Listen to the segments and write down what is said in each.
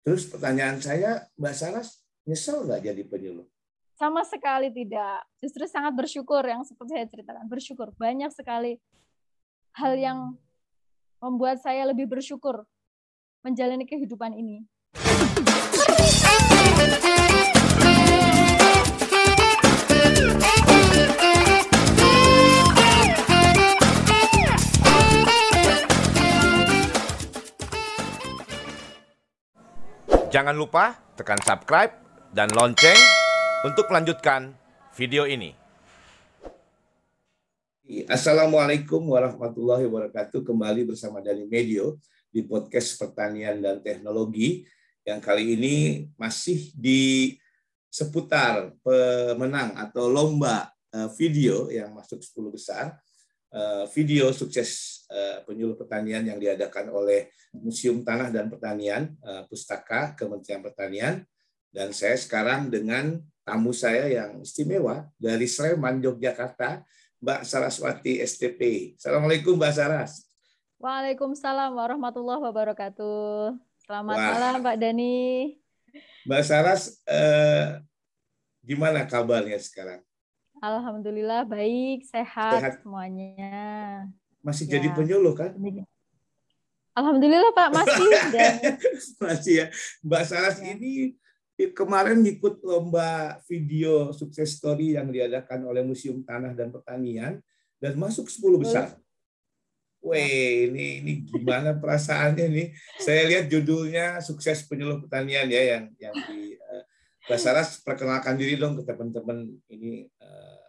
Terus pertanyaan saya, Mbak Saras, nyesel nggak jadi penyuluh? Sama sekali tidak. Justru sangat bersyukur yang seperti saya ceritakan. Bersyukur. Banyak sekali hal yang membuat saya lebih bersyukur menjalani kehidupan ini. Jangan lupa tekan subscribe dan lonceng untuk melanjutkan video ini. Assalamualaikum warahmatullahi wabarakatuh. Kembali bersama Dani Medio di podcast Pertanian dan Teknologi yang kali ini masih di seputar pemenang atau lomba eh, video yang masuk 10 besar Eh, video sukses penyuluh pertanian yang diadakan oleh Museum Tanah dan Pertanian eh, Pustaka Kementerian Pertanian dan saya sekarang dengan tamu saya yang istimewa dari Sleman Yogyakarta Mbak Saraswati STP. Assalamualaikum Mbak Saras. Waalaikumsalam warahmatullahi wabarakatuh. Selamat Wah. malam Pak Dani. Mbak Saras, eh, gimana kabarnya sekarang? Alhamdulillah baik, sehat, sehat. semuanya. Masih ya. jadi penyuluh kan? Alhamdulillah Pak masih. dan... masih ya. Mbak Saras ya. ini kemarin ikut lomba video sukses story yang diadakan oleh Museum Tanah dan Pertanian dan masuk 10 besar. Weh, ini ini gimana perasaannya nih? Saya lihat judulnya sukses penyuluh pertanian ya yang yang di uh, Mbak Saras perkenalkan diri dong ke teman-teman ini uh,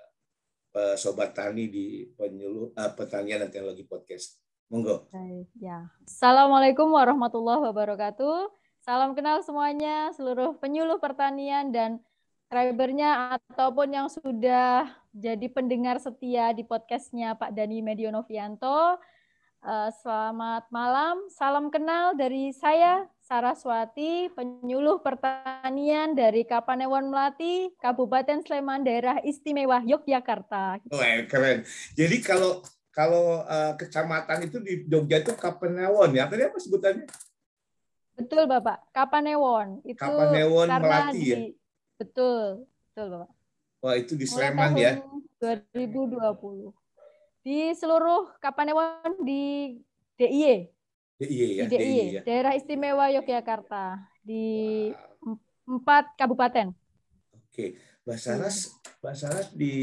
sobat tani di penyuluh uh, pertanian dan teknologi podcast. Monggo. ya. Assalamualaikum warahmatullahi wabarakatuh. Salam kenal semuanya, seluruh penyuluh pertanian dan subscribernya ataupun yang sudah jadi pendengar setia di podcastnya Pak Dani Medionovianto. Uh, selamat malam, salam kenal dari saya Saraswati, penyuluh pertanian dari Kapanewon Melati, Kabupaten Sleman, Daerah Istimewa Yogyakarta. Oh, keren. Jadi kalau kalau uh, kecamatan itu di Jogja itu Kapanewon ya? Tadi apa sebutannya? Betul, Bapak. Kapanewon. Itu Kapanewon Melati di, ya? Betul. Betul, Bapak. Wah, itu di Sleman ya? 2020. Di seluruh Kapanewon di DIY, DIY ya, di DIY, ya. Daerah Istimewa Yogyakarta di wow. empat kabupaten. Oke, Mbak Saras, Mbak Saras di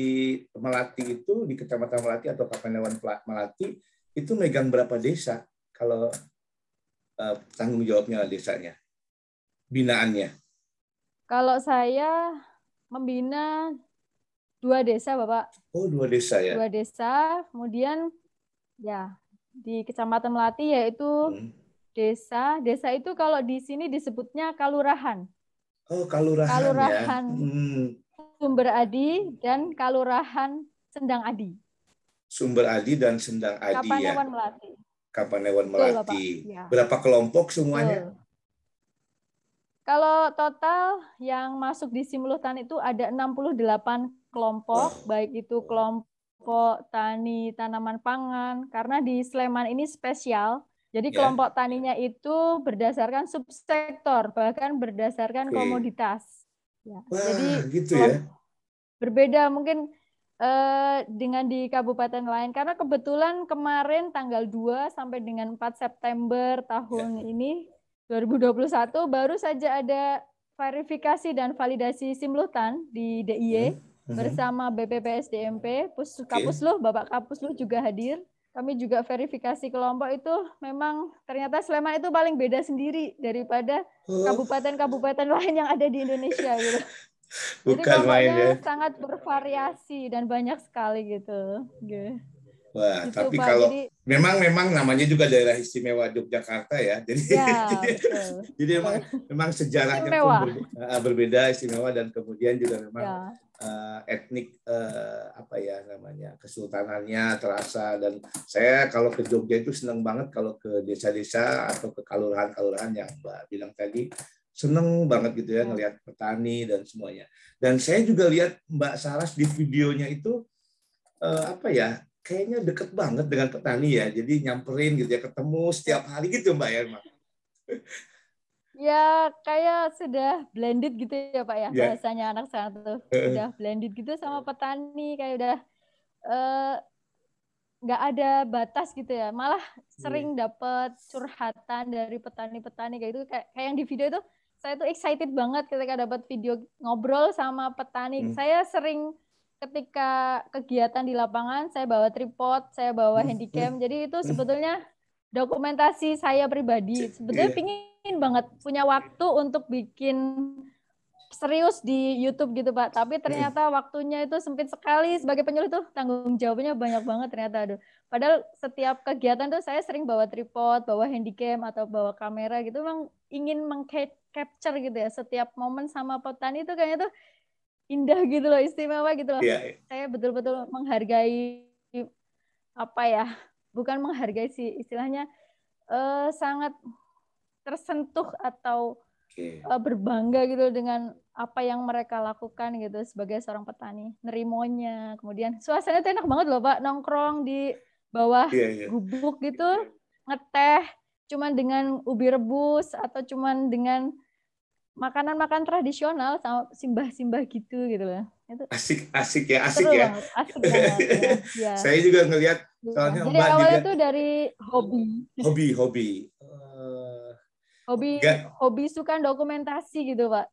Melati itu di Kecamatan Melati atau Kapanewon Melati itu megang berapa desa kalau uh, tanggung jawabnya desanya, binaannya? Kalau saya membina dua desa, Bapak. Oh, dua desa ya. Dua desa, kemudian ya di Kecamatan Melati yaitu hmm. desa. Desa itu kalau di sini disebutnya kalurahan. Oh, kalurahan. Kalurahan ya. hmm. Sumber Adi dan Kalurahan Sendang Adi. Sumber Adi dan Sendang Adi Kapanewan ya. Melati. Kapanewan Melati. ya. Berapa kelompok semuanya? Betul. Kalau total yang masuk di simultan itu ada 68 kelompok, baik itu kelompok tani tanaman pangan karena di Sleman ini spesial. Jadi yeah. kelompok taninya itu berdasarkan subsektor bahkan berdasarkan okay. komoditas. Ya. Wah, Jadi gitu ya. Berbeda mungkin eh, dengan di kabupaten lain karena kebetulan kemarin tanggal 2 sampai dengan 4 September tahun yeah. ini 2021 baru saja ada verifikasi dan validasi simultan di DIY. Hmm. Bersama BPPSDMP, Pus Kapusluh, Bapak Kapusluh juga hadir. Kami juga verifikasi kelompok itu memang ternyata Sleman itu paling beda sendiri daripada oh. kabupaten-kabupaten lain yang ada di Indonesia gitu. Bukan Jadi main ya. sangat bervariasi dan banyak sekali gitu. gitu. Wah, gitu, tapi Pak. kalau Jadi, memang memang namanya juga daerah istimewa Yogyakarta ya. Jadi ya, jadi memang memang sejarahnya pun berbeda, berbeda istimewa dan kemudian juga memang ya uh, etnik uh, apa ya namanya kesultanannya terasa. Dan saya kalau ke Jogja itu senang banget kalau ke desa-desa atau ke kalurahan-kalurahan yang Mbak bilang tadi seneng banget gitu ya hmm. ngelihat petani dan semuanya. Dan saya juga lihat Mbak Saras di videonya itu uh, apa ya kayaknya deket banget dengan petani ya. Jadi nyamperin gitu ya ketemu setiap hari gitu Mbak ya Mbak ya kayak sudah blended gitu ya Pak ya, yeah. bahasanya anak saya tuh. Sudah blended gitu sama petani kayak udah uh, nggak ada batas gitu ya malah sering yeah. dapat curhatan dari petani-petani kayak itu kayak, kayak yang di video itu saya tuh excited banget ketika dapat video ngobrol sama petani hmm. saya sering ketika kegiatan di lapangan saya bawa tripod saya bawa hmm. handycam jadi itu sebetulnya dokumentasi saya pribadi sebetulnya yeah. pingin banget punya waktu untuk bikin serius di YouTube gitu Pak. Tapi ternyata waktunya itu sempit sekali sebagai penyuluh tuh tanggung jawabnya banyak banget ternyata aduh. Padahal setiap kegiatan tuh saya sering bawa tripod, bawa handycam atau bawa kamera gitu memang ingin mengcapture gitu ya setiap momen sama petani itu kayaknya tuh indah gitu loh, istimewa gitu loh. Yeah, yeah. Saya betul-betul menghargai apa ya? Bukan menghargai sih istilahnya uh, sangat tersentuh atau okay. uh, berbangga gitu dengan apa yang mereka lakukan gitu sebagai seorang petani nerimonya kemudian suasana itu enak banget loh pak nongkrong di bawah yeah, yeah. gubuk gitu ngeteh cuman dengan ubi rebus atau cuman dengan makanan-makan tradisional sama simbah-simbah gitu gitu loh itu asik asik ya asik Seru ya asik banget, ya. ya. saya juga ngelihat iya. soalnya jadi awalnya juga, tuh dari hobi hobi hobi hobi Gak. hobi suka dokumentasi gitu pak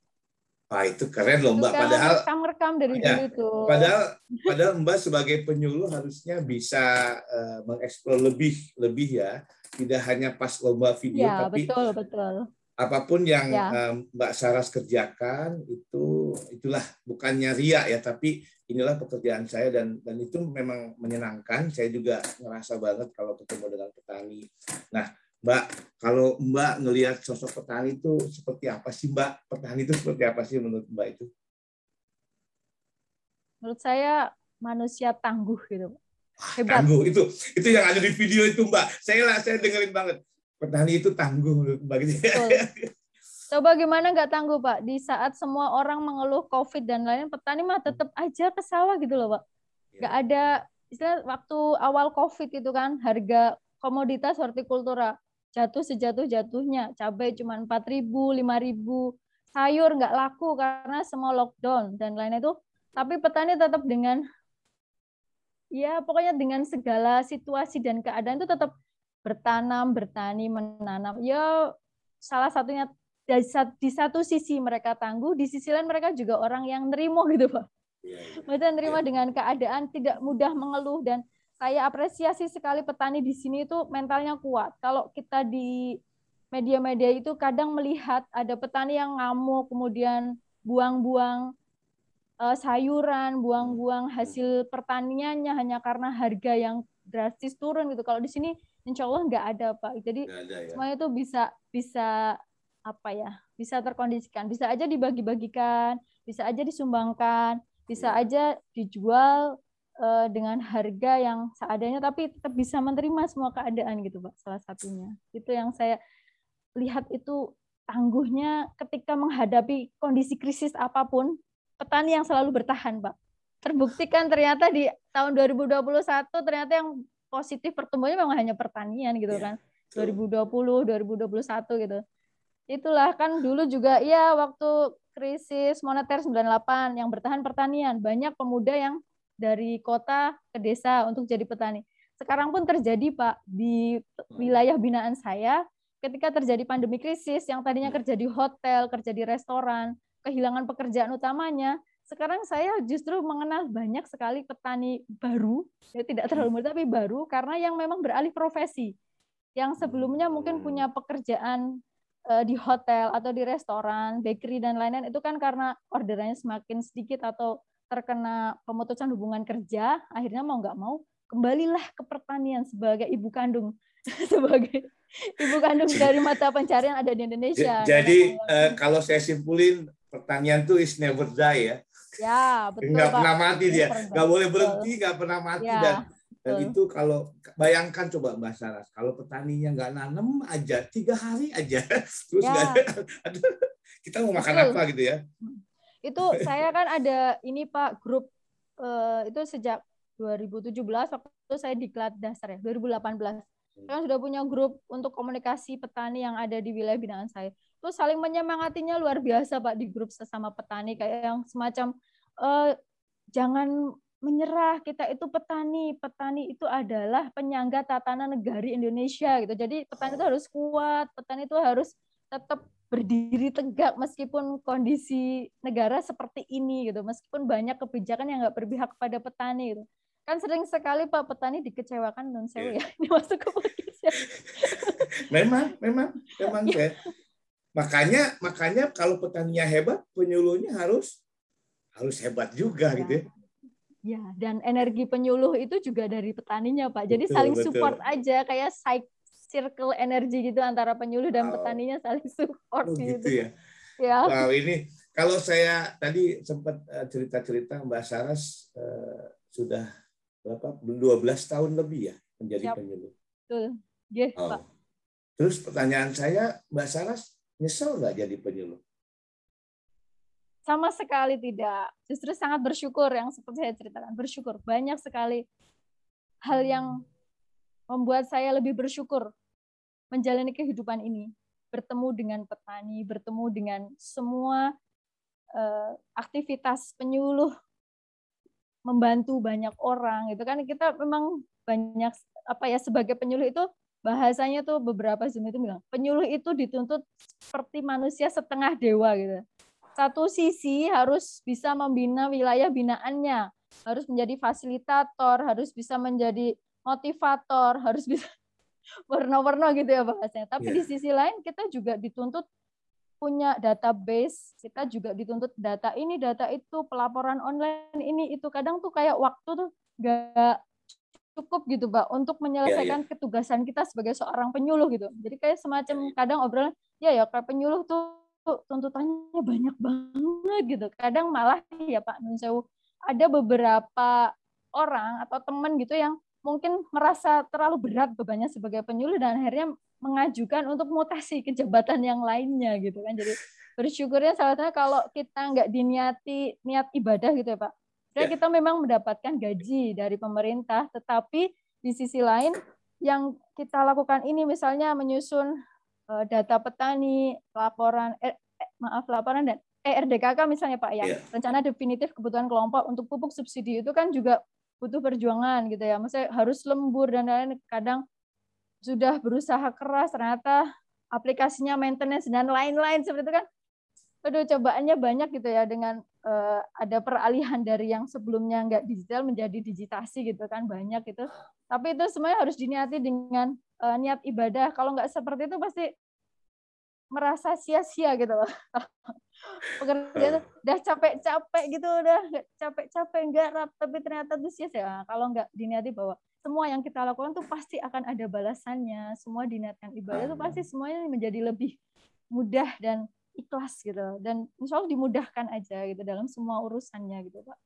Wah itu keren loh Mbak. Padahal rekam-rekam dari ya, dulu itu. Padahal padahal Mbak sebagai penyuluh harusnya bisa uh, mengeksplor lebih lebih ya. Tidak hanya pas lomba video ya, tapi betul betul. Apa pun yang ya. um, Mbak Saras kerjakan itu itulah bukannya ria ya tapi inilah pekerjaan saya dan dan itu memang menyenangkan. Saya juga ngerasa banget kalau ketemu dengan petani. Nah, Mbak, kalau Mbak ngelihat sosok petani itu seperti apa sih Mbak? Petani itu seperti apa sih menurut Mbak itu? Menurut saya manusia tangguh gitu. Hebat. Tangguh itu itu yang ada di video itu Mbak. Saya lah saya dengerin banget. Petani itu tangguh. Betul. Coba gimana nggak tangguh Pak? Di saat semua orang mengeluh COVID dan lain, petani mah tetap aja ke sawah gitu loh Pak. Iya. Nggak ada istilah waktu awal COVID itu kan harga komoditas hortikultura jatuh sejatuh-jatuhnya. Cabai cuma 4.000, 5.000. Sayur nggak laku karena semua lockdown dan lain itu. Tapi petani tetap dengan ya pokoknya dengan segala situasi dan keadaan itu tetap bertanam, bertani, menanam. Ya salah satunya di satu sisi mereka tangguh, di sisi lain mereka juga orang yang nerimo gitu, Pak. Iya, iya. Mereka nerima iya. dengan keadaan tidak mudah mengeluh dan saya apresiasi sekali petani di sini itu mentalnya kuat. Kalau kita di media-media itu kadang melihat ada petani yang ngamuk, kemudian buang-buang uh, sayuran, buang-buang hasil pertaniannya hanya karena harga yang drastis turun gitu. Kalau di sini insya Allah nggak ada Pak. Jadi ada, ya. semuanya itu bisa bisa apa ya? Bisa terkondisikan, bisa aja dibagi-bagikan, bisa aja disumbangkan, bisa ya. aja dijual uh, dengan harga yang seadanya tapi tetap bisa menerima semua keadaan gitu Pak salah satunya itu yang saya lihat itu tangguhnya ketika menghadapi kondisi krisis apa pun petani yang selalu bertahan Pak terbuktikan ternyata di tahun 2021 ternyata yang positif pertumbuhannya memang hanya pertanian gitu iya, kan. 2020 2021 gitu. Itulah kan dulu juga ya waktu krisis moneter 98 yang bertahan pertanian banyak pemuda yang dari kota ke desa untuk jadi petani. Sekarang pun terjadi Pak di wilayah binaan saya ketika terjadi pandemi krisis yang tadinya kerja di hotel, kerja di restoran, kehilangan pekerjaan utamanya, sekarang saya justru mengenal banyak sekali petani baru, ya tidak terlalu muda tapi baru karena yang memang beralih profesi. Yang sebelumnya mungkin punya pekerjaan uh, di hotel atau di restoran, bakery dan lain-lain itu kan karena orderannya semakin sedikit atau terkena pemutusan hubungan kerja, akhirnya mau nggak mau kembalilah ke pertanian sebagai ibu kandung, sebagai ibu kandung dari mata pencarian ada di Indonesia. Jadi uh, kalau saya simpulin pertanian tuh is never die ya. Ya betul. Nggak pernah mati dia, nggak boleh berhenti, nggak pernah mati ya, dan dan itu kalau bayangkan coba Mbak Saras, kalau petaninya nggak nanam aja tiga hari aja, terus ya. ada, kita mau makan betul. apa gitu ya? Itu saya kan ada ini Pak grup uh, itu sejak 2017 waktu saya di Klat Dasar ya 2018 kan sudah punya grup untuk komunikasi petani yang ada di wilayah binaan saya tuh saling menyemangatinya luar biasa Pak di grup sesama petani kayak yang semacam eh, jangan menyerah kita itu petani petani itu adalah penyangga tatanan negari Indonesia gitu jadi petani itu harus kuat petani itu harus tetap berdiri tegak meskipun kondisi negara seperti ini gitu meskipun banyak kebijakan yang nggak berpihak kepada petani gitu kan sering sekali pak petani dikecewakan non sewu yeah. ya ini masuk ke podcast ya. memang memang memang ya. Makanya makanya kalau petaninya hebat penyuluhnya harus harus hebat juga ya. gitu ya Ya, dan energi penyuluh itu juga dari petaninya, Pak. Jadi betul, saling betul. support aja kayak circle energi gitu antara penyuluh dan wow. petaninya saling support oh, gitu. gitu ya. ya. Wow, ini kalau saya tadi sempat eh, cerita-cerita Mbak Saras uh, sudah berapa 12 tahun lebih ya menjadi Siap. penyuluh. Betul. Yes, oh. Pak. Terus pertanyaan saya, Mbak Saras nyesel nggak jadi penyuluh? Sama sekali tidak. Justru sangat bersyukur yang seperti saya ceritakan. Bersyukur. Banyak sekali hal yang membuat saya lebih bersyukur menjalani kehidupan ini. Bertemu dengan petani, bertemu dengan semua uh, aktivitas penyuluh, membantu banyak orang. Itu kan kita memang banyak apa ya sebagai penyuluh itu bahasanya tuh beberapa zoom itu bilang penyuluh itu dituntut seperti manusia setengah dewa gitu satu sisi harus bisa membina wilayah binaannya, harus menjadi fasilitator, harus bisa menjadi motivator, harus bisa warna-warna gitu ya bahasanya. Tapi yeah. di sisi lain kita juga dituntut punya database, kita juga dituntut data ini, data itu, pelaporan online ini itu kadang tuh kayak waktu tuh gak cukup gitu, Pak, untuk menyelesaikan yeah, yeah. ketugasan kita sebagai seorang penyuluh gitu. Jadi kayak semacam kadang obrolan, ya ya kayak penyuluh tuh tuntutannya banyak banget gitu. Kadang malah ya Pak Nunsewu ada beberapa orang atau teman gitu yang mungkin merasa terlalu berat bebannya sebagai penyuluh dan akhirnya mengajukan untuk mutasi ke jabatan yang lainnya gitu kan. Jadi bersyukurnya salah satunya kalau kita nggak diniati niat ibadah gitu ya Pak. Ya. Kita memang mendapatkan gaji dari pemerintah, tetapi di sisi lain yang kita lakukan ini misalnya menyusun Eh, data petani, laporan eh, eh, maaf laporan dan ERDKK misalnya Pak ya, yeah. rencana definitif kebutuhan kelompok untuk pupuk subsidi itu kan juga butuh perjuangan gitu ya. Maksudnya harus lembur dan lain-lain kadang sudah berusaha keras ternyata aplikasinya maintenance dan lain-lain seperti itu kan aduh cobaannya banyak gitu ya dengan uh, ada peralihan dari yang sebelumnya nggak digital menjadi digitasi gitu kan banyak itu tapi itu semuanya harus diniati dengan uh, niat ibadah. Kalau nggak seperti itu pasti merasa sia-sia gitu loh. Pekerjaan udah capek-capek gitu, udah capek-capek rap tapi ternyata tuh sia-sia. Nah, kalau nggak diniati bahwa semua yang kita lakukan tuh pasti akan ada balasannya. Semua diniatkan ibadah tuh pasti semuanya menjadi lebih mudah dan ikhlas gitu. Dan insya Allah dimudahkan aja gitu dalam semua urusannya gitu Pak.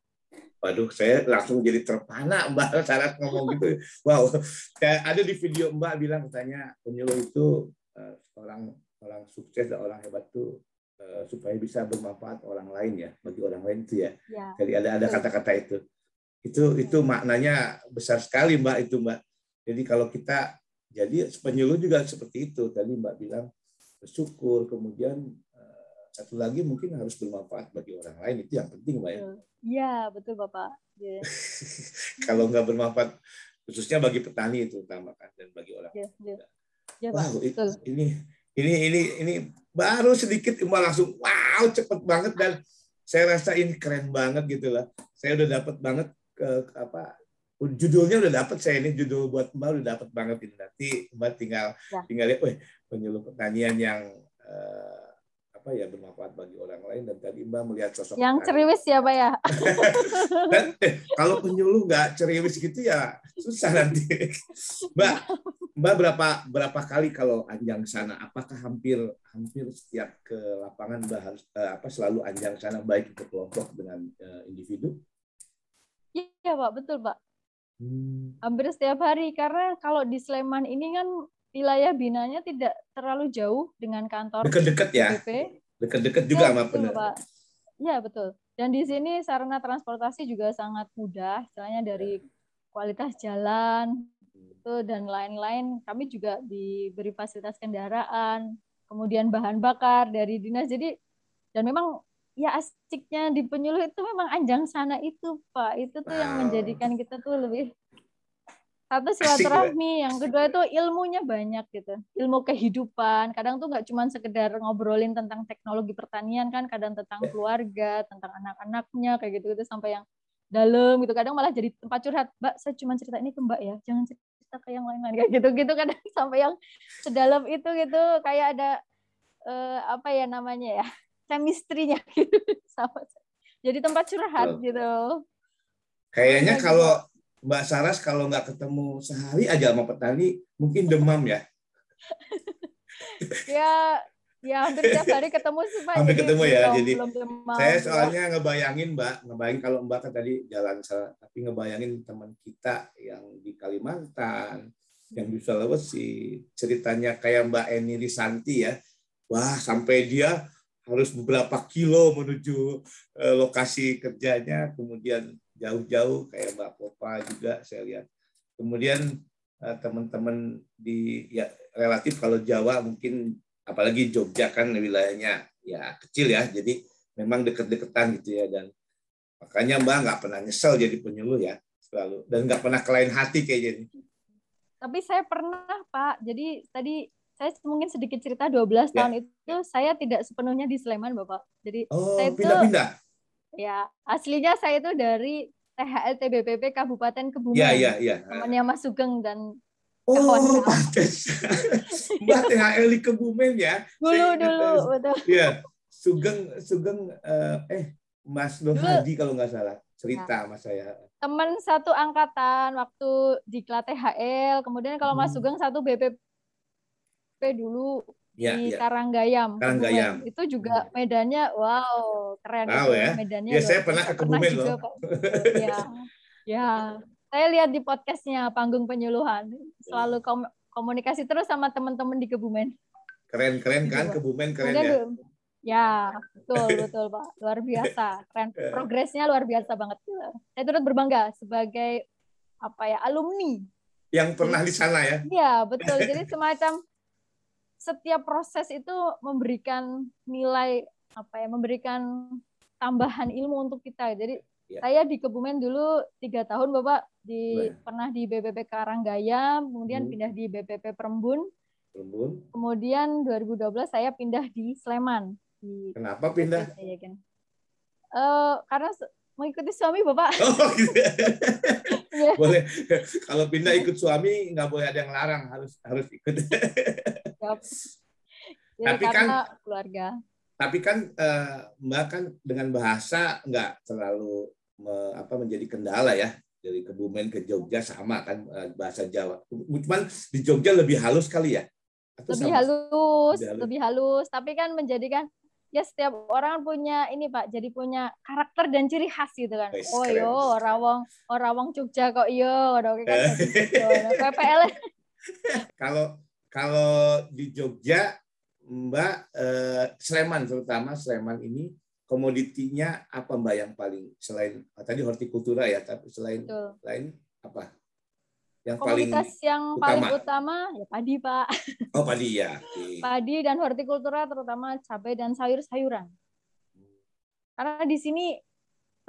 Waduh, saya langsung jadi terpana Mbak syarat ngomong gitu. Wow, kayak ada di video Mbak bilang katanya penyuluh itu uh, orang orang sukses dan orang hebat tuh uh, supaya bisa bermanfaat orang lain ya bagi orang lain itu ya. ya. Jadi ada ada kata-kata itu. Itu itu maknanya besar sekali Mbak itu Mbak. Jadi kalau kita jadi penyuluh juga seperti itu tadi Mbak bilang bersyukur kemudian satu lagi mungkin harus bermanfaat bagi orang lain itu yang penting mbak ya iya betul bapak yeah. kalau nggak bermanfaat khususnya bagi petani itu utama kan dan bagi orang yeah, yeah. Yeah, wow betul. ini ini ini ini baru sedikit mbak langsung wow cepet banget dan saya rasa ini keren banget gitu lah saya udah dapat banget ke apa judulnya udah dapat saya ini judul buat mbak udah dapat banget ini nanti mbak tinggal ya. tinggal lihat, weh penyuluh pertanian yang uh, apa ya bermanfaat bagi orang lain dan tadi Mbak melihat sosok yang ceriwis ya Pak ya. dan eh, kalau penyuluh nggak ceriwis gitu ya susah nanti. Mbak Mbak berapa berapa kali kalau anjang sana? Apakah hampir hampir setiap ke lapangan Mbak harus eh, apa selalu anjang sana baik itu kelompok dengan eh, individu? Iya Pak betul Pak. Hmm. Hampir setiap hari karena kalau di Sleman ini kan wilayah binanya tidak terlalu jauh dengan kantor dekat-dekat ya dekat-dekat juga ya, sama betul, Pak. Ya betul. Dan di sini sarana transportasi juga sangat mudah, istilahnya dari kualitas jalan itu dan lain-lain. Kami juga diberi fasilitas kendaraan, kemudian bahan bakar dari dinas. Jadi dan memang ya asiknya di penyuluh itu memang anjang sana itu Pak. Itu tuh yang menjadikan kita tuh lebih satu silaturahmi, yang kedua itu ilmunya banyak gitu. Ilmu kehidupan. Kadang tuh nggak cuma sekedar ngobrolin tentang teknologi pertanian kan, kadang tentang ya. keluarga, tentang anak-anaknya kayak gitu-gitu sampai yang dalam gitu. Kadang malah jadi tempat curhat. Mbak, saya cuma cerita ini ke Mbak ya. Jangan cerita ke yang lain-lain kayak gitu-gitu kadang sampai yang sedalam itu gitu kayak ada eh, apa ya namanya ya? chemistry-nya gitu sama. Jadi tempat curhat gitu. Kayaknya kalau Mbak Saras kalau nggak ketemu sehari aja sama petani, mungkin demam ya? ya, ya hampir tiap hari ketemu sih Pak. Hampir ketemu ya, belum, jadi belum demam, saya soalnya ya. ngebayangin Mbak, ngebayangin kalau Mbak kan tadi jalan salah, tapi ngebayangin teman kita yang di Kalimantan, yang di Sulawesi, ceritanya kayak Mbak Eni Risanti ya, wah sampai dia harus beberapa kilo menuju eh, lokasi kerjanya, kemudian jauh-jauh kayak Mbak Popa juga saya lihat. Kemudian eh, teman-teman di ya relatif kalau Jawa mungkin apalagi Jogja kan wilayahnya ya kecil ya, jadi memang deket-deketan gitu ya dan makanya Mbak nggak pernah nyesel jadi penyuluh ya selalu dan nggak pernah kelain hati kayak jadi. Tapi saya pernah Pak, jadi tadi saya mungkin sedikit cerita 12 ya. tahun itu saya tidak sepenuhnya di Sleman Bapak. Jadi oh, saya itu pindah-pindah. Ya, aslinya saya itu dari THL TBPP Kabupaten Kebumen. Iya, iya, iya. Temannya Mas Sugeng dan Oh, pantes. Mbak THL di Kebumen ya. Dulu, dulu, betul. Iya, Sugeng, Sugeng, uh, eh, Mas Nur Hadi kalau nggak salah cerita ya. sama saya. Teman satu angkatan waktu di THL, kemudian kalau hmm. Mas Sugeng satu BPP dulu ya, di ya. Karanggayam. Karanggayam. Itu juga hmm. medannya wow, keren wow, ya. medannya. Ya, saya pernah ke Kebumen loh. ya. ya. Saya lihat di podcastnya Panggung Penyuluhan. Selalu kom komunikasi terus sama teman-teman di Kebumen. Keren-keren kan Kebumen keren Kemudian, ya. Ya, betul betul Pak. Luar biasa. Keren. Progresnya luar biasa banget. Saya turut berbangga sebagai apa ya alumni yang pernah di sana ya. Iya, betul. Jadi semacam setiap proses itu memberikan nilai apa ya memberikan tambahan ilmu untuk kita jadi ya. saya di Kebumen dulu tiga tahun bapak di Baik. pernah di BPP Karanggaya kemudian hmm. pindah di BPP Perembun Perembun kemudian 2012 saya pindah di Sleman di kenapa pindah ya, kan? uh, karena mengikuti suami bapak oh, gitu. yeah. boleh kalau pindah ikut suami nggak boleh ada yang larang harus harus ikut tapi kan keluarga. Tapi kan uh, Mbak kan dengan bahasa nggak terlalu me, apa menjadi kendala ya dari Kebumen ke Jogja sama kan uh, bahasa Jawa. Cuman di Jogja lebih halus kali ya? Atau lebih halus, lebih halus, lebih halus. Tapi kan menjadikan ya setiap orang punya ini Pak, jadi punya karakter dan ciri khas gitu kan. Oh yo, rawang, oh rawang Jogja kok yo, oke kan PPL. Kalau kalau di Jogja, Mbak eh, Sleman terutama Sleman ini komoditinya apa Mbak yang paling selain ah, tadi hortikultura ya, tapi selain Betul. lain apa? Yang Komoditas paling yang utama. paling utama ya padi Pak. Oh padi ya. Okay. Padi dan hortikultura terutama cabai dan sayur-sayuran. Karena di sini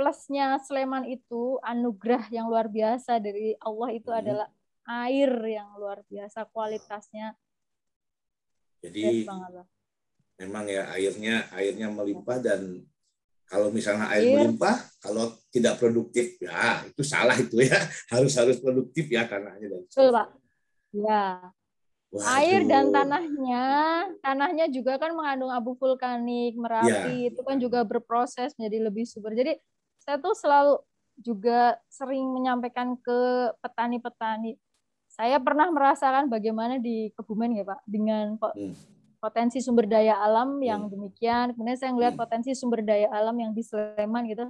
plusnya Sleman itu anugerah yang luar biasa dari Allah itu hmm. adalah air yang luar biasa kualitasnya. Jadi memang ya airnya airnya melimpah dan kalau misalnya air, air melimpah, kalau tidak produktif ya itu salah itu ya harus harus produktif ya tanahnya dan. Betul pak. Ya. Waduh. Air dan tanahnya, tanahnya juga kan mengandung abu vulkanik, merapi, ya. itu kan juga berproses menjadi lebih subur. Jadi saya tuh selalu juga sering menyampaikan ke petani-petani saya pernah merasakan bagaimana di Kebumen ya Pak dengan hmm. potensi sumber daya alam yang hmm. demikian. Kemudian saya melihat hmm. potensi sumber daya alam yang di Sleman gitu.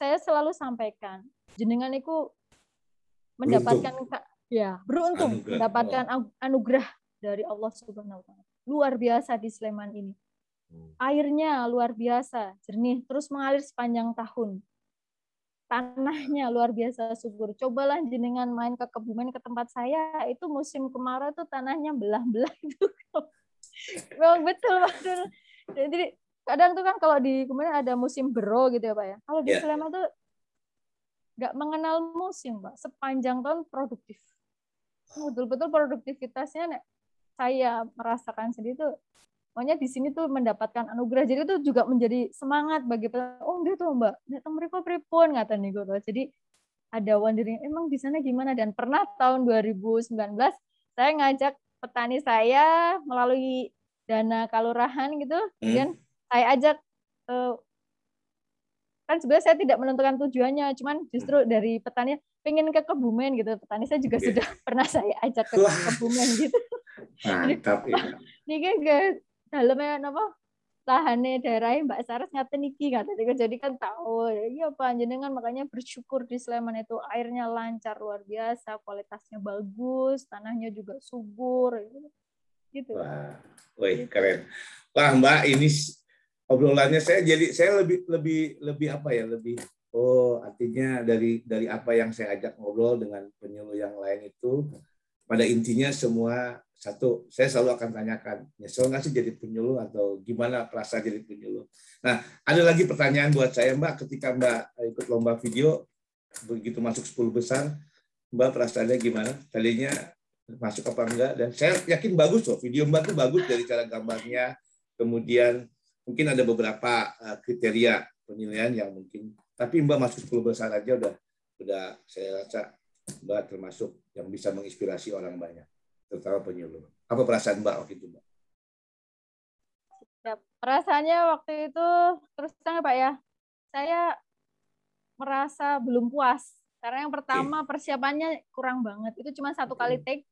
Saya selalu sampaikan jenengan itu mendapatkan beruntung. ya beruntung anugerah. mendapatkan anugerah dari Allah Subhanahu wa taala. Luar biasa di Sleman ini. Airnya luar biasa, jernih, terus mengalir sepanjang tahun tanahnya luar biasa subur. Cobalah jenengan main ke Kebumen ke tempat saya, itu musim kemarau tuh tanahnya belah-belah itu. memang betul Pak Jadi kadang tuh kan kalau di kemudian ada musim bero gitu ya Pak ya. Kalau di yeah. Sleman tuh nggak mengenal musim Pak. Sepanjang tahun produktif. Betul-betul produktivitasnya nek, saya merasakan sendiri tuh Pokoknya di sini tuh mendapatkan anugerah. Jadi itu juga menjadi semangat bagi oh gitu Mbak, nek mereka pripun ngata nih gue. Jadi ada wondering emang di sana gimana dan pernah tahun 2019 saya ngajak petani saya melalui dana kalurahan gitu hmm. saya ajak uh, kan sebenarnya saya tidak menentukan tujuannya cuman justru hmm. dari petani pengen ke Kebumen gitu petani saya juga okay. sudah pernah saya ajak ke Kebumen gitu mantap ya. ini kan dalamnya apa? Lahane daerah Mbak Saras ngaten iki kata jadi kan tahu. Iya panjenengan makanya bersyukur di Sleman itu airnya lancar luar biasa kualitasnya bagus tanahnya juga subur gitu, gitu. wah wih, keren. Wah Mbak ini obrolannya saya jadi saya lebih lebih lebih apa ya lebih oh artinya dari dari apa yang saya ajak ngobrol dengan penyuluh yang lain itu pada intinya semua satu, saya selalu akan tanyakan, nyesel nggak sih jadi penyuluh atau gimana perasaan jadi penyuluh? Nah, ada lagi pertanyaan buat saya, Mbak, ketika Mbak ikut lomba video, begitu masuk 10 besar, Mbak perasaannya gimana? Tadinya masuk apa enggak? Dan saya yakin bagus loh, video Mbak tuh bagus dari cara gambarnya, kemudian mungkin ada beberapa eh, kriteria penilaian yang mungkin, tapi Mbak masuk 10 besar aja udah, udah saya rasa Mbak termasuk yang bisa menginspirasi orang banyak terutama penyuluh. Apa perasaan Mbak waktu itu, Mbak? Ya, perasaannya waktu itu terus terang Pak ya, saya merasa belum puas karena yang pertama persiapannya kurang banget. Itu cuma satu kali take.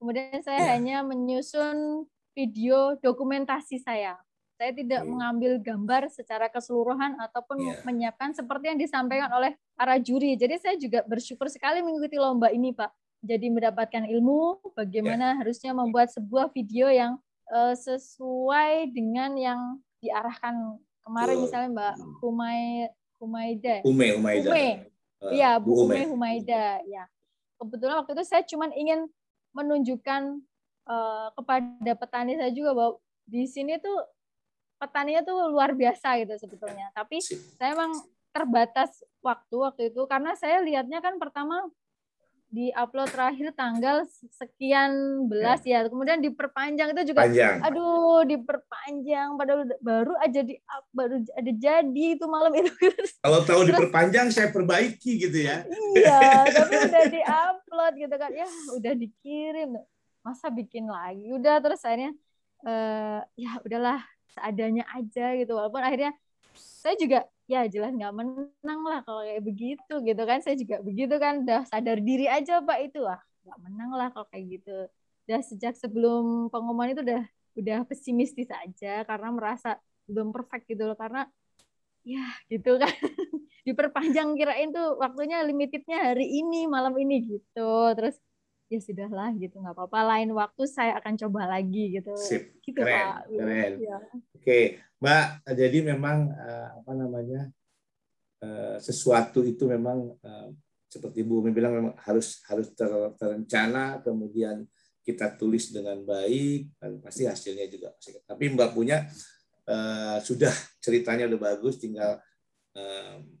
Kemudian saya ya. hanya menyusun video dokumentasi saya. Saya tidak hmm. mengambil gambar secara keseluruhan ataupun yeah. menyiapkan seperti yang disampaikan oleh para juri. Jadi saya juga bersyukur sekali mengikuti lomba ini, Pak jadi mendapatkan ilmu bagaimana yeah. harusnya membuat sebuah video yang uh, sesuai dengan yang diarahkan kemarin misalnya Mbak Humay Humaida. Ume Humaida. Ume. Uh, iya, Bu Ume Humaida, ya. Kebetulan waktu itu saya cuma ingin menunjukkan uh, kepada petani saya juga bahwa di sini tuh petaninya tuh luar biasa gitu sebetulnya. Tapi saya emang terbatas waktu waktu itu karena saya lihatnya kan pertama di upload terakhir tanggal sekian belas ya. ya. Kemudian diperpanjang itu juga Panjang. aduh diperpanjang padahal baru aja di baru ada jadi itu malam itu. Kalau tahu terus, diperpanjang saya perbaiki gitu ya. Iya, tapi udah di-upload gitu kan. Ya, udah dikirim. Masa bikin lagi? Udah terus akhirnya uh, ya udahlah seadanya aja gitu. Walaupun akhirnya saya juga ya jelas nggak menang lah kalau kayak begitu gitu kan. Saya juga begitu kan udah sadar diri aja pak itu. Ah nggak menang lah kalau kayak gitu. Udah sejak sebelum pengumuman itu udah udah pesimistis aja karena merasa belum perfect gitu loh. Karena ya gitu kan. Diperpanjang kirain tuh waktunya limitednya hari ini malam ini gitu. Terus ya sudahlah gitu nggak apa-apa lain waktu saya akan coba lagi gitu. Sip. gitu keren, pak. keren. Ya. oke mbak jadi memang uh, apa namanya uh, sesuatu itu memang uh, seperti Bu Umi bilang memang harus harus ter, terencana kemudian kita tulis dengan baik dan pasti hasilnya juga tapi mbak punya sudah ceritanya udah bagus tinggal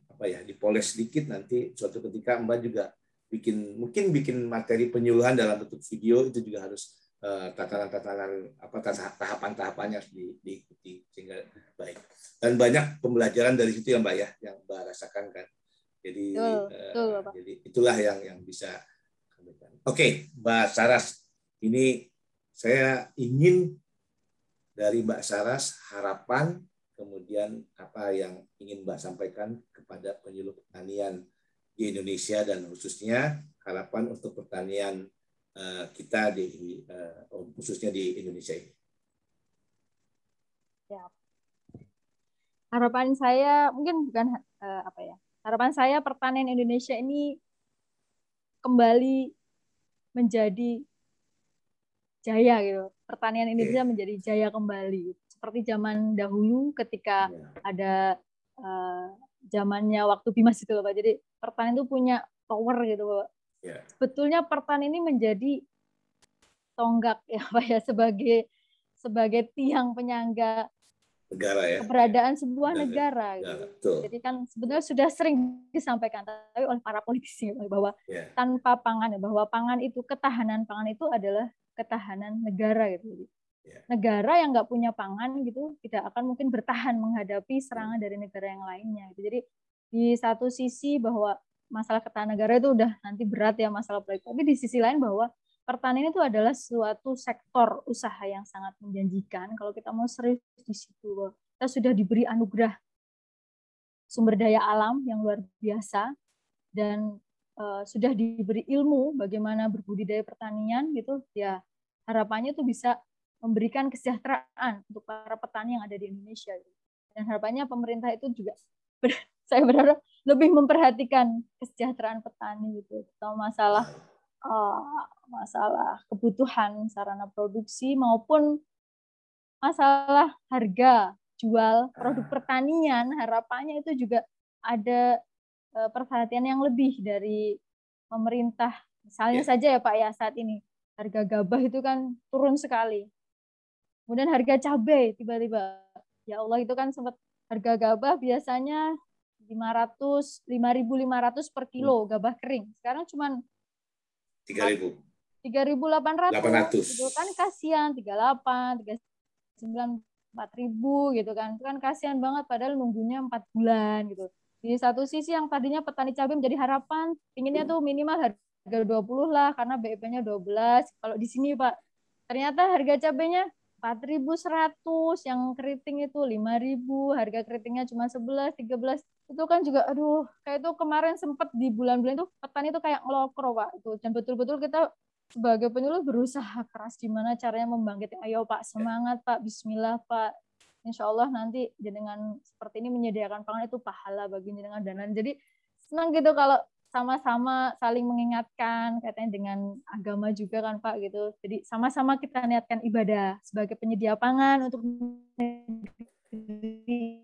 apa ya dipoles sedikit nanti suatu ketika mbak juga bikin mungkin bikin materi penyuluhan dalam bentuk video itu juga harus tatanan-tatanan apa tahapan-tahapannya harus di, diikuti sehingga baik. Dan banyak pembelajaran dari situ ya mbak ya yang mbak rasakan kan. Jadi uh, jadi itulah yang yang bisa oke okay, mbak Saras ini saya ingin dari mbak Saras harapan kemudian apa yang ingin mbak sampaikan kepada penyuluh pertanian di Indonesia dan khususnya harapan untuk pertanian kita di uh, khususnya di Indonesia ini. Ya. Harapan saya mungkin bukan uh, apa ya. Harapan saya pertanian Indonesia ini kembali menjadi jaya gitu. Pertanian Indonesia okay. menjadi jaya kembali seperti zaman dahulu ketika yeah. ada uh, zamannya waktu Bimas itu Pak. Jadi pertanian itu punya power gitu Pak. Yeah. Sebetulnya pertanian ini menjadi tonggak ya Pak ya sebagai sebagai tiang penyangga negara ya keberadaan sebuah negara, negara gitu. jadi kan sebenarnya sudah sering disampaikan tapi oleh para politisi bahwa yeah. tanpa pangan ya bahwa pangan itu ketahanan pangan itu adalah ketahanan negara gitu yeah. negara yang nggak punya pangan gitu tidak akan mungkin bertahan menghadapi serangan dari negara yang lainnya gitu. jadi di satu sisi bahwa masalah ketahanan negara itu udah nanti berat ya masalah politik tapi di sisi lain bahwa pertanian itu adalah suatu sektor usaha yang sangat menjanjikan. Kalau kita mau serius di situ kita sudah diberi anugerah sumber daya alam yang luar biasa dan uh, sudah diberi ilmu bagaimana berbudidaya pertanian gitu ya harapannya itu bisa memberikan kesejahteraan untuk para petani yang ada di Indonesia. Dan harapannya pemerintah itu juga saya berharap lebih memperhatikan kesejahteraan petani gitu atau masalah uh, masalah kebutuhan sarana produksi maupun masalah harga jual produk pertanian. Harapannya itu juga ada uh, perhatian yang lebih dari pemerintah. Misalnya yeah. saja ya Pak ya saat ini harga gabah itu kan turun sekali. Kemudian harga cabai tiba-tiba. Ya Allah itu kan sempat harga gabah biasanya 500 5.500 per kilo hmm. gabah kering. Sekarang cuma tiga ribu. tiga ribu delapan ratus. Itu kan kasihan tiga delapan tiga sembilan empat ribu gitu kan. Itu kan kasihan banget padahal nunggunya empat bulan gitu. Di satu sisi yang tadinya petani cabai menjadi harapan inginnya tuh minimal harga dua puluh lah karena BEP-nya belas. Kalau di sini Pak ternyata harga cabainya 4.100 yang keriting itu 5.000 harga keritingnya cuma 11 13 itu kan juga aduh kayak itu kemarin sempat di bulan-bulan itu petani itu kayak ngelokro Pak itu. Dan betul-betul kita sebagai penyuluh berusaha keras gimana caranya membangkitkan ayo Pak semangat Pak. Bismillah Pak. Insya Allah nanti dengan seperti ini menyediakan pangan itu pahala bagi dengan dan jadi senang gitu kalau sama-sama saling mengingatkan katanya dengan agama juga kan Pak gitu. Jadi sama-sama kita niatkan ibadah sebagai penyedia pangan untuk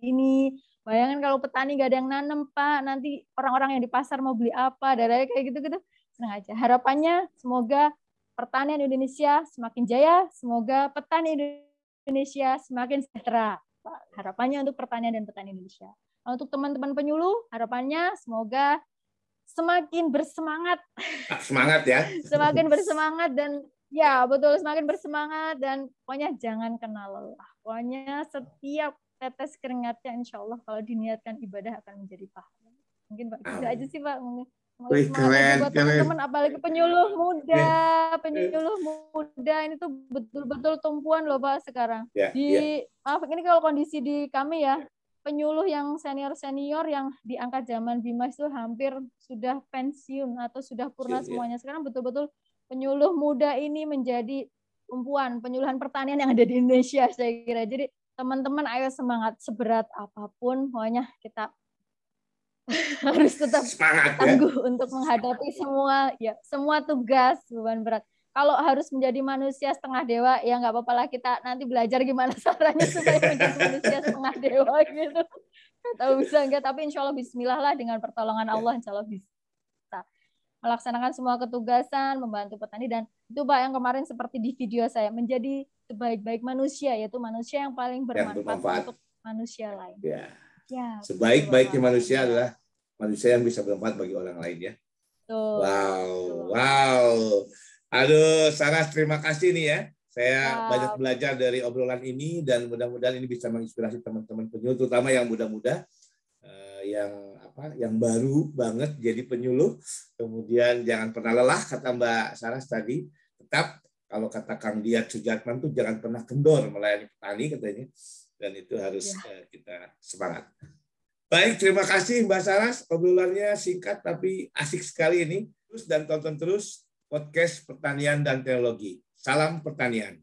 ini. Bayangin kalau petani gak ada yang nanam Pak, nanti orang-orang yang di pasar mau beli apa, dan kayak gitu-gitu. Senang aja. Harapannya semoga pertanian Indonesia semakin jaya, semoga petani Indonesia semakin sejahtera. Pak. Harapannya untuk pertanian dan petani Indonesia. Untuk teman-teman penyuluh, harapannya semoga semakin bersemangat. Ah, semangat ya. semakin bersemangat dan ya betul semakin bersemangat dan pokoknya jangan kenal lelah. Pokoknya setiap tetes keringatnya insya Allah kalau diniatkan ibadah akan menjadi pahala. Mungkin Pak itu aja sih Pak. Wih, keren, buat teman-teman apalagi penyuluh muda, penyuluh muda ini tuh betul-betul tumpuan loh Pak sekarang. Yeah, di yeah. maaf ini kalau kondisi di kami ya, penyuluh yang senior-senior yang diangkat zaman Bimas itu hampir sudah pensiun atau sudah purna semuanya. Sekarang betul-betul penyuluh muda ini menjadi tumpuan penyuluhan pertanian yang ada di Indonesia saya kira. Jadi teman-teman ayo semangat seberat apa pun pokoknya kita harus tetap semangat, ya. tangguh ya? untuk menghadapi semua ya semua tugas beban berat kalau harus menjadi manusia setengah dewa ya nggak apa-apa lah kita nanti belajar gimana caranya supaya menjadi manusia setengah dewa gitu tahu bisa enggak tapi insya Allah Bismillah lah dengan pertolongan ya. Allah insya Allah bisa melaksanakan semua ketugasan membantu petani dan itu pak yang kemarin seperti di video saya menjadi sebaik-baik manusia yaitu manusia yang paling bermanfaat, yang bermanfaat. untuk manusia lain ya, ya sebaik-baiknya manusia adalah manusia yang bisa bermanfaat bagi orang lain ya Tuh. wow Tuh. wow Aduh, Sarah, terima kasih nih ya. Saya wow. banyak belajar dari obrolan ini dan mudah-mudahan ini bisa menginspirasi teman-teman penyuluh, terutama yang muda-muda, uh, yang apa, yang baru banget jadi penyuluh. Kemudian jangan pernah lelah, kata Mbak Sarah tadi. Tetap kalau kata Kang Diat Sujatman tuh jangan pernah kendor melayani petani katanya. Dan itu harus ya. uh, kita semangat. Baik, terima kasih Mbak Saras. Obrolannya singkat tapi asik sekali ini. Terus dan tonton terus podcast pertanian dan teknologi. Salam pertanian.